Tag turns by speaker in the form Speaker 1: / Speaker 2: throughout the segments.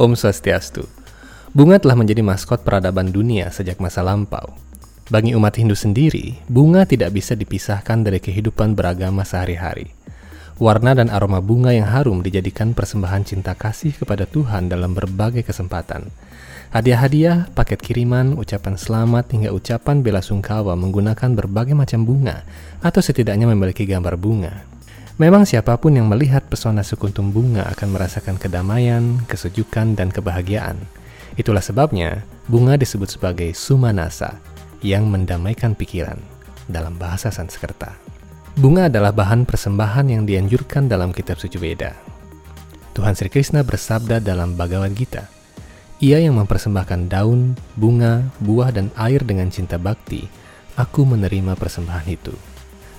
Speaker 1: Om Swastiastu. Bunga telah menjadi maskot peradaban dunia sejak masa lampau. Bagi umat Hindu sendiri, bunga tidak bisa dipisahkan dari kehidupan beragama sehari-hari. Warna dan aroma bunga yang harum dijadikan persembahan cinta kasih kepada Tuhan dalam berbagai kesempatan. Hadiah-hadiah, paket kiriman, ucapan selamat, hingga ucapan bela sungkawa menggunakan berbagai macam bunga, atau setidaknya memiliki gambar bunga. Memang siapa pun yang melihat pesona sekuntum bunga akan merasakan kedamaian, kesejukan, dan kebahagiaan. Itulah sebabnya bunga disebut sebagai sumanasa, yang mendamaikan pikiran dalam bahasa Sanskerta. Bunga adalah bahan persembahan yang dianjurkan dalam kitab suci Weda. Tuhan Sri Krishna bersabda dalam Bhagavad Gita, Ia yang mempersembahkan daun, bunga, buah, dan air dengan cinta bakti, aku menerima persembahan itu.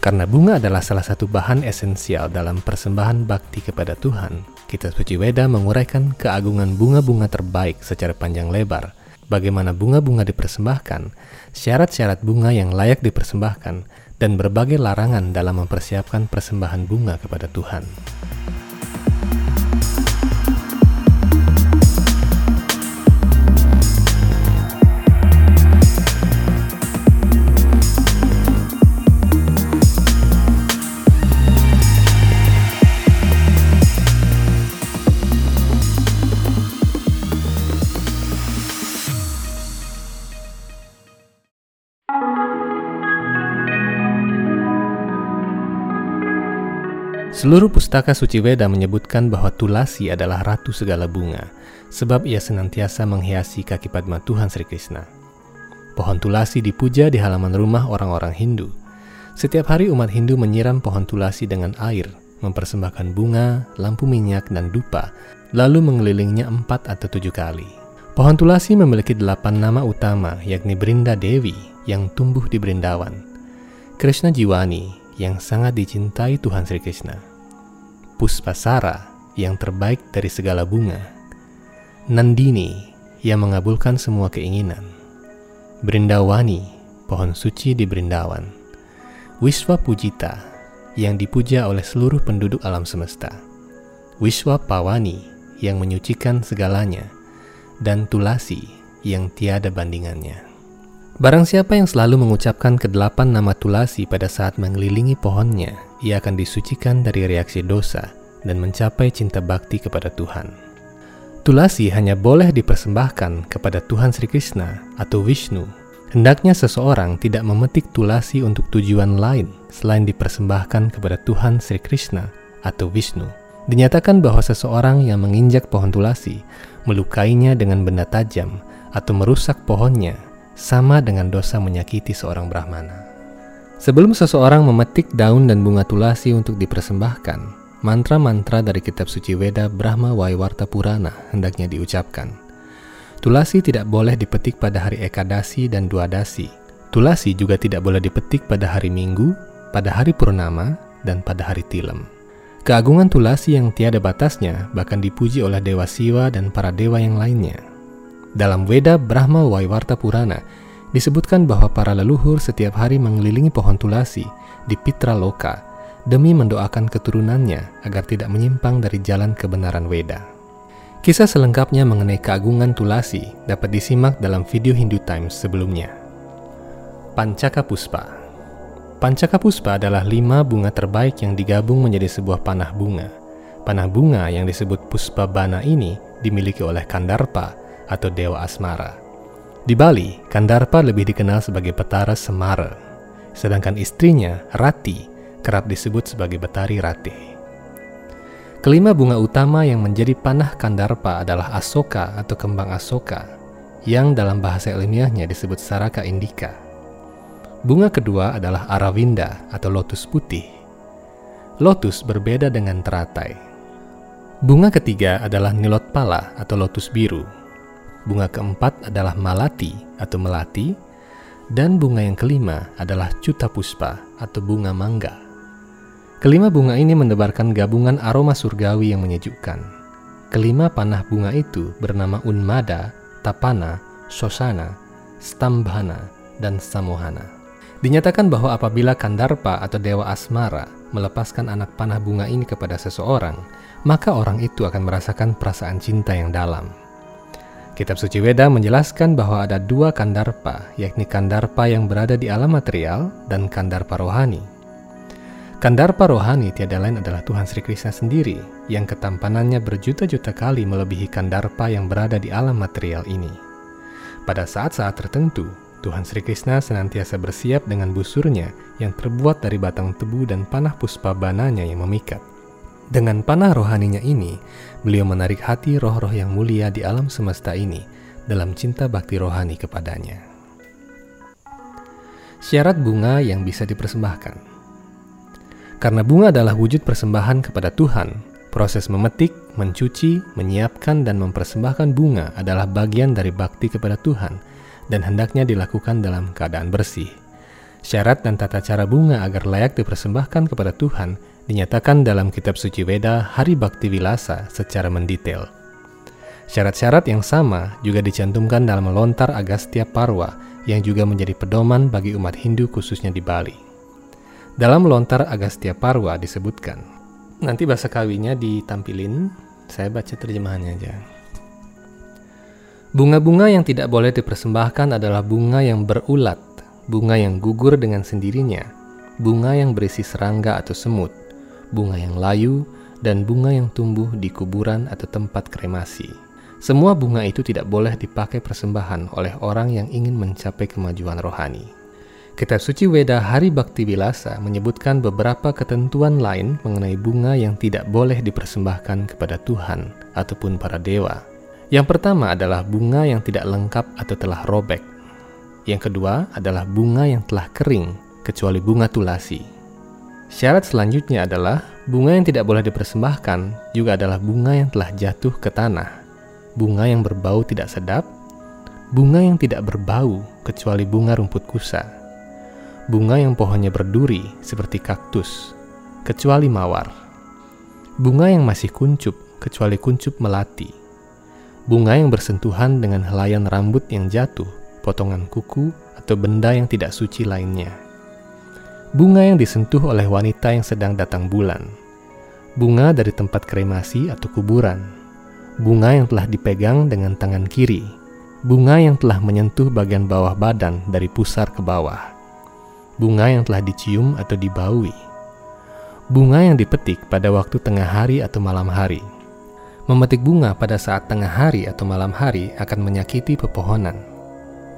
Speaker 1: Karena bunga adalah salah satu bahan esensial dalam persembahan bakti kepada Tuhan, kitab suci Weda menguraikan keagungan bunga-bunga terbaik secara panjang lebar – bagaimana bunga-bunga dipersembahkan, syarat-syarat bunga yang layak dipersembahkan, dan berbagai larangan dalam mempersiapkan persembahan bunga kepada Tuhan. Seluruh pustaka suci Weda menyebutkan bahwa Tulasi adalah ratu segala bunga, sebab ia senantiasa menghiasi kaki Padma Tuhan Sri Krishna. Pohon Tulasi dipuja di halaman rumah orang-orang Hindu. Setiap hari umat Hindu menyiram pohon Tulasi dengan air, mempersembahkan bunga, lampu minyak, dan dupa, lalu mengelilingnya empat atau tujuh kali. Pohon Tulasi memiliki delapan nama utama, yakni Brinda Dewi yang tumbuh di Brindawan, Krishna Jiwani yang sangat dicintai Tuhan Sri Krishna, Puspasara yang terbaik dari segala bunga, Nandini yang mengabulkan semua keinginan, Brindawani, pohon suci di Brindawan, Wiswa Pujita yang dipuja oleh seluruh penduduk alam semesta, Wiswa Pawani yang menyucikan segalanya, dan Tulasi yang tiada bandingannya. Barang siapa yang selalu mengucapkan kedelapan nama Tulasi pada saat mengelilingi pohonnya, ia akan disucikan dari reaksi dosa dan mencapai cinta bakti kepada Tuhan. Tulasi hanya boleh dipersembahkan kepada Tuhan Sri Krishna atau Vishnu. Hendaknya seseorang tidak memetik tulasi untuk tujuan lain selain dipersembahkan kepada Tuhan Sri Krishna atau Vishnu. Dinyatakan bahwa seseorang yang menginjak pohon tulasi, melukainya dengan benda tajam, atau merusak pohonnya, sama dengan dosa menyakiti seorang Brahmana. Sebelum seseorang memetik daun dan bunga tulasi untuk dipersembahkan, mantra-mantra dari kitab suci Weda Brahma Waiwarta Purana hendaknya diucapkan. Tulasi tidak boleh dipetik pada hari Ekadasi dan Duadasi. Tulasi juga tidak boleh dipetik pada hari Minggu, pada hari Purnama, dan pada hari Tilem. Keagungan Tulasi yang tiada batasnya bahkan dipuji oleh Dewa Siwa dan para dewa yang lainnya. Dalam Weda Brahma Waiwarta Purana, disebutkan bahwa para leluhur setiap hari mengelilingi pohon tulasi di Pitra Loka demi mendoakan keturunannya agar tidak menyimpang dari jalan kebenaran Weda. Kisah selengkapnya mengenai keagungan tulasi dapat disimak dalam video Hindu Times sebelumnya. Pancaka Puspa Pancaka Puspa adalah lima bunga terbaik yang digabung menjadi sebuah panah bunga. Panah bunga yang disebut Puspa Bana ini dimiliki oleh Kandarpa atau Dewa Asmara. Di Bali, Kandarpa lebih dikenal sebagai Betara Semara, sedangkan istrinya, Rati, kerap disebut sebagai Betari Rati. Kelima bunga utama yang menjadi panah Kandarpa adalah Asoka atau kembang Asoka, yang dalam bahasa ilmiahnya disebut Saraka indica. Bunga kedua adalah Aravinda atau lotus putih. Lotus berbeda dengan teratai. Bunga ketiga adalah Nilotpala atau lotus biru Bunga keempat adalah malati atau melati, dan bunga yang kelima adalah cuta puspa atau bunga mangga. Kelima bunga ini mendebarkan gabungan aroma surgawi yang menyejukkan. Kelima panah bunga itu bernama Unmada, Tapana, Sosana, Stambhana, dan Samohana. Dinyatakan bahwa apabila Kandarpa atau Dewa Asmara melepaskan anak panah bunga ini kepada seseorang, maka orang itu akan merasakan perasaan cinta yang dalam. Kitab suci Weda menjelaskan bahwa ada dua kandarpa, yakni kandarpa yang berada di alam material dan kandarpa rohani. Kandarpa rohani tiada lain adalah Tuhan Sri Krishna sendiri, yang ketampanannya berjuta-juta kali melebihi kandarpa yang berada di alam material ini. Pada saat-saat tertentu, Tuhan Sri Krishna senantiasa bersiap dengan busurnya yang terbuat dari batang tebu dan panah puspa bananya yang memikat. Dengan panah rohaninya ini, beliau menarik hati roh-roh yang mulia di alam semesta ini dalam cinta bakti rohani kepadanya. Syarat bunga yang bisa dipersembahkan Karena bunga adalah wujud persembahan kepada Tuhan, proses memetik, mencuci, menyiapkan, dan mempersembahkan bunga adalah bagian dari bakti kepada Tuhan dan hendaknya dilakukan dalam keadaan bersih. Syarat dan tata cara bunga agar layak dipersembahkan kepada Tuhan dinyatakan dalam kitab suci Weda Hari Bakti Wilasa secara mendetail. Syarat-syarat yang sama juga dicantumkan dalam lontar Agastya Parwa yang juga menjadi pedoman bagi umat Hindu khususnya di Bali. Dalam lontar Agastya Parwa disebutkan, nanti bahasa kawinya ditampilin, saya baca terjemahannya aja. Bunga-bunga yang tidak boleh dipersembahkan adalah bunga yang berulat, bunga yang gugur dengan sendirinya, bunga yang berisi serangga atau semut, bunga yang layu, dan bunga yang tumbuh di kuburan atau tempat kremasi. Semua bunga itu tidak boleh dipakai persembahan oleh orang yang ingin mencapai kemajuan rohani. Kitab suci Weda Hari Bakti Wilasa menyebutkan beberapa ketentuan lain mengenai bunga yang tidak boleh dipersembahkan kepada Tuhan ataupun para dewa. Yang pertama adalah bunga yang tidak lengkap atau telah robek. Yang kedua adalah bunga yang telah kering, kecuali bunga tulasi. Syarat selanjutnya adalah bunga yang tidak boleh dipersembahkan juga adalah bunga yang telah jatuh ke tanah, bunga yang berbau tidak sedap, bunga yang tidak berbau kecuali bunga rumput kusa, bunga yang pohonnya berduri seperti kaktus, kecuali mawar, bunga yang masih kuncup kecuali kuncup melati, bunga yang bersentuhan dengan helaian rambut yang jatuh, potongan kuku, atau benda yang tidak suci lainnya bunga yang disentuh oleh wanita yang sedang datang bulan, bunga dari tempat kremasi atau kuburan, bunga yang telah dipegang dengan tangan kiri, bunga yang telah menyentuh bagian bawah badan dari pusar ke bawah, bunga yang telah dicium atau dibaui, bunga yang dipetik pada waktu tengah hari atau malam hari. Memetik bunga pada saat tengah hari atau malam hari akan menyakiti pepohonan.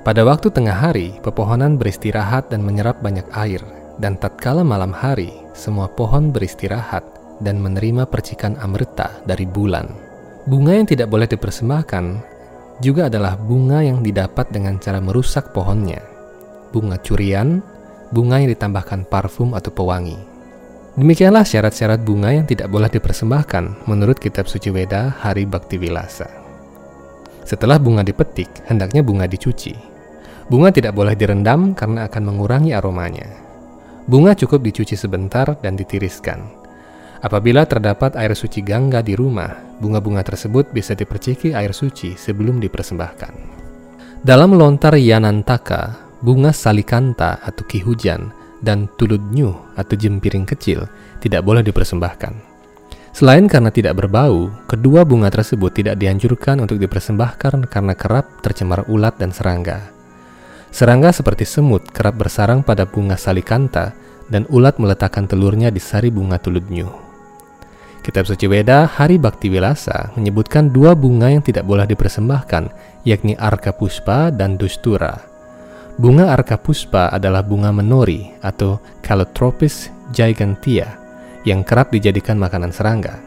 Speaker 1: Pada waktu tengah hari, pepohonan beristirahat dan menyerap banyak air, dan tatkala malam hari, semua pohon beristirahat dan menerima percikan amrita dari bulan. Bunga yang tidak boleh dipersembahkan juga adalah bunga yang didapat dengan cara merusak pohonnya. Bunga curian, bunga yang ditambahkan parfum atau pewangi. Demikianlah syarat-syarat bunga yang tidak boleh dipersembahkan menurut kitab suci Weda Hari Bakti Wilasa. Setelah bunga dipetik, hendaknya bunga dicuci. Bunga tidak boleh direndam karena akan mengurangi aromanya. Bunga cukup dicuci sebentar dan ditiriskan. Apabila terdapat air suci gangga di rumah, bunga-bunga tersebut bisa diperciki air suci sebelum dipersembahkan. Dalam lontar Yanantaka, bunga salikanta atau ki hujan dan tuludnyu atau jempiring kecil tidak boleh dipersembahkan. Selain karena tidak berbau, kedua bunga tersebut tidak dianjurkan untuk dipersembahkan karena kerap tercemar ulat dan serangga. Serangga seperti semut kerap bersarang pada bunga salikanta dan ulat meletakkan telurnya di sari bunga tuludnyu. Kitab suci Weda Hari Bakti Wilasa menyebutkan dua bunga yang tidak boleh dipersembahkan, yakni Arka Puspa dan Dustura. Bunga Arka Puspa adalah bunga menori atau Calotropis gigantea yang kerap dijadikan makanan serangga.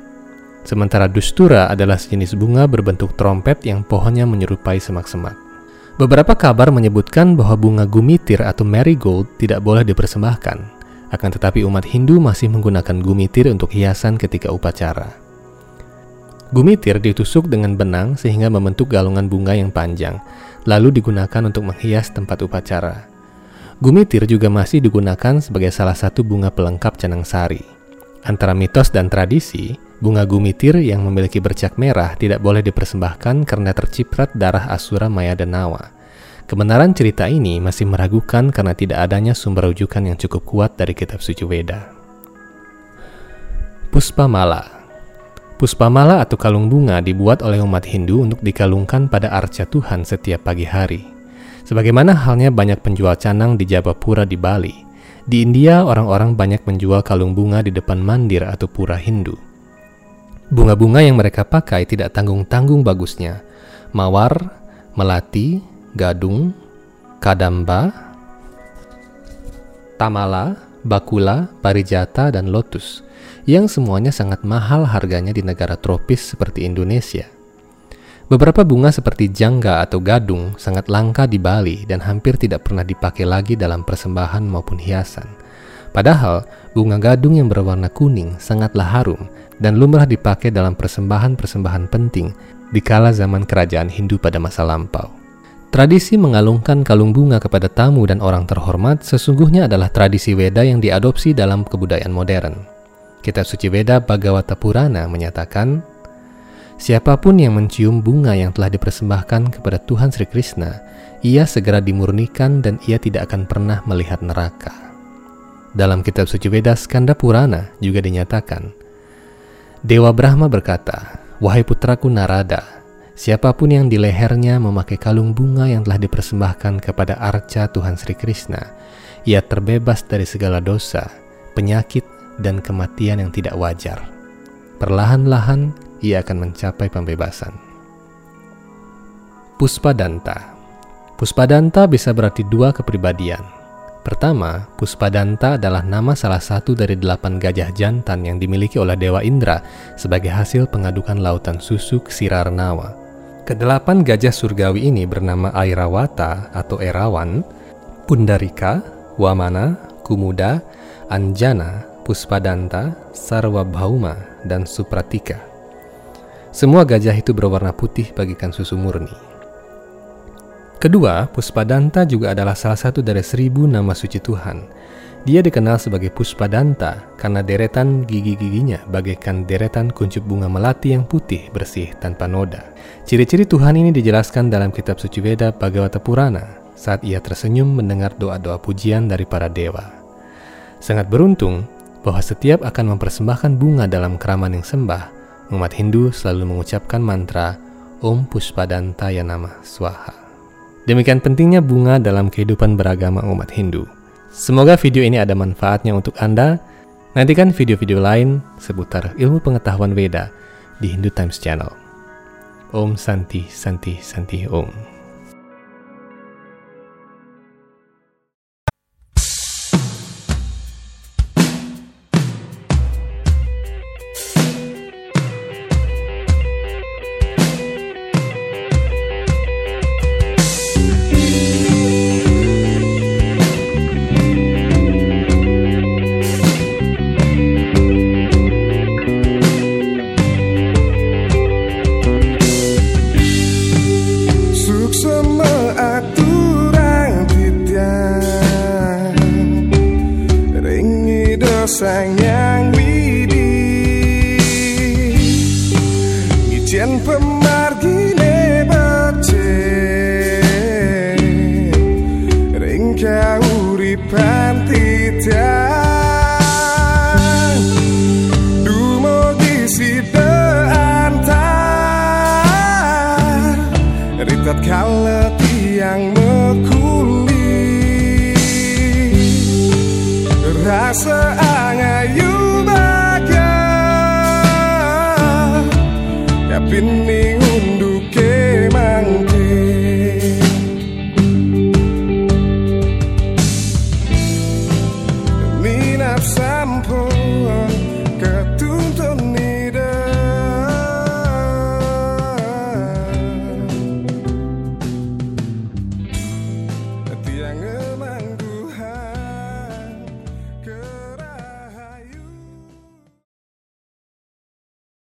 Speaker 1: Sementara Dustura adalah sejenis bunga berbentuk trompet yang pohonnya menyerupai semak-semak. Beberapa kabar menyebutkan bahwa bunga gumitir atau marigold tidak boleh dipersembahkan, akan tetapi umat Hindu masih menggunakan gumitir untuk hiasan ketika upacara. Gumitir ditusuk dengan benang sehingga membentuk galungan bunga yang panjang, lalu digunakan untuk menghias tempat upacara. Gumitir juga masih digunakan sebagai salah satu bunga pelengkap canang sari. Antara mitos dan tradisi, bunga gumitir yang memiliki bercak merah tidak boleh dipersembahkan karena terciprat darah Asura Maya dan Nawa. Kebenaran cerita ini masih meragukan karena tidak adanya sumber rujukan yang cukup kuat dari kitab suci Weda. Puspa Mala Puspamala atau kalung bunga dibuat oleh umat Hindu untuk dikalungkan pada arca Tuhan setiap pagi hari. Sebagaimana halnya banyak penjual canang di Jabapura di Bali. Di India, orang-orang banyak menjual kalung bunga di depan mandir atau pura Hindu. Bunga-bunga yang mereka pakai tidak tanggung-tanggung bagusnya. Mawar, melati, gadung, kadamba, tamala, bakula, parijata, dan lotus yang semuanya sangat mahal harganya di negara tropis seperti Indonesia. Beberapa bunga seperti jangga atau gadung sangat langka di Bali dan hampir tidak pernah dipakai lagi dalam persembahan maupun hiasan. Padahal, bunga gadung yang berwarna kuning sangatlah harum dan lumrah dipakai dalam persembahan-persembahan penting di kala zaman kerajaan Hindu pada masa lampau. Tradisi mengalungkan kalung bunga kepada tamu dan orang terhormat sesungguhnya adalah tradisi Weda yang diadopsi dalam kebudayaan modern. Kitab suci Veda Bhagavata Purana menyatakan, Siapa pun yang mencium bunga yang telah dipersembahkan kepada Tuhan Sri Krishna, ia segera dimurnikan dan ia tidak akan pernah melihat neraka. Dalam kitab suci Veda Skanda Purana juga dinyatakan, Dewa Brahma berkata, Wahai putraku Narada, siapa pun yang di lehernya memakai kalung bunga yang telah dipersembahkan kepada arca Tuhan Sri Krishna, ia terbebas dari segala dosa, penyakit, dan kematian yang tidak wajar. Perlahan-lahan ia akan mencapai pembebasan. Puspadanta Puspadanta bisa berarti dua kepribadian. Pertama, Puspadanta adalah nama salah satu dari delapan gajah jantan yang dimiliki oleh Dewa Indra sebagai hasil pengadukan lautan susu Sirarnawa. Kedelapan gajah surgawi ini bernama Airawata atau Erawan, Pundarika, Wamana, Kumuda, Anjana, Puspadanta, Sarwabhauma, dan Supratika. Semua gajah itu berwarna putih bagikan susu murni. Kedua, Puspadanta juga adalah salah satu dari seribu nama suci Tuhan. Dia dikenal sebagai Puspadanta karena deretan gigi-giginya bagaikan deretan kuncup bunga melati yang putih bersih tanpa noda. Ciri-ciri Tuhan ini dijelaskan dalam kitab suci Veda Bhagavata Purana saat ia tersenyum mendengar doa-doa pujian dari para dewa. Sangat beruntung bahwa setiap akan mempersembahkan bunga dalam keraman yang sembah, umat Hindu selalu mengucapkan mantra Om Puspadantaya Nama Swaha. Demikian pentingnya bunga dalam kehidupan beragama umat Hindu. Semoga video ini ada manfaatnya untuk Anda. Nantikan video-video lain seputar ilmu pengetahuan Veda di Hindu Times Channel. Om Santi Santi Santi Om.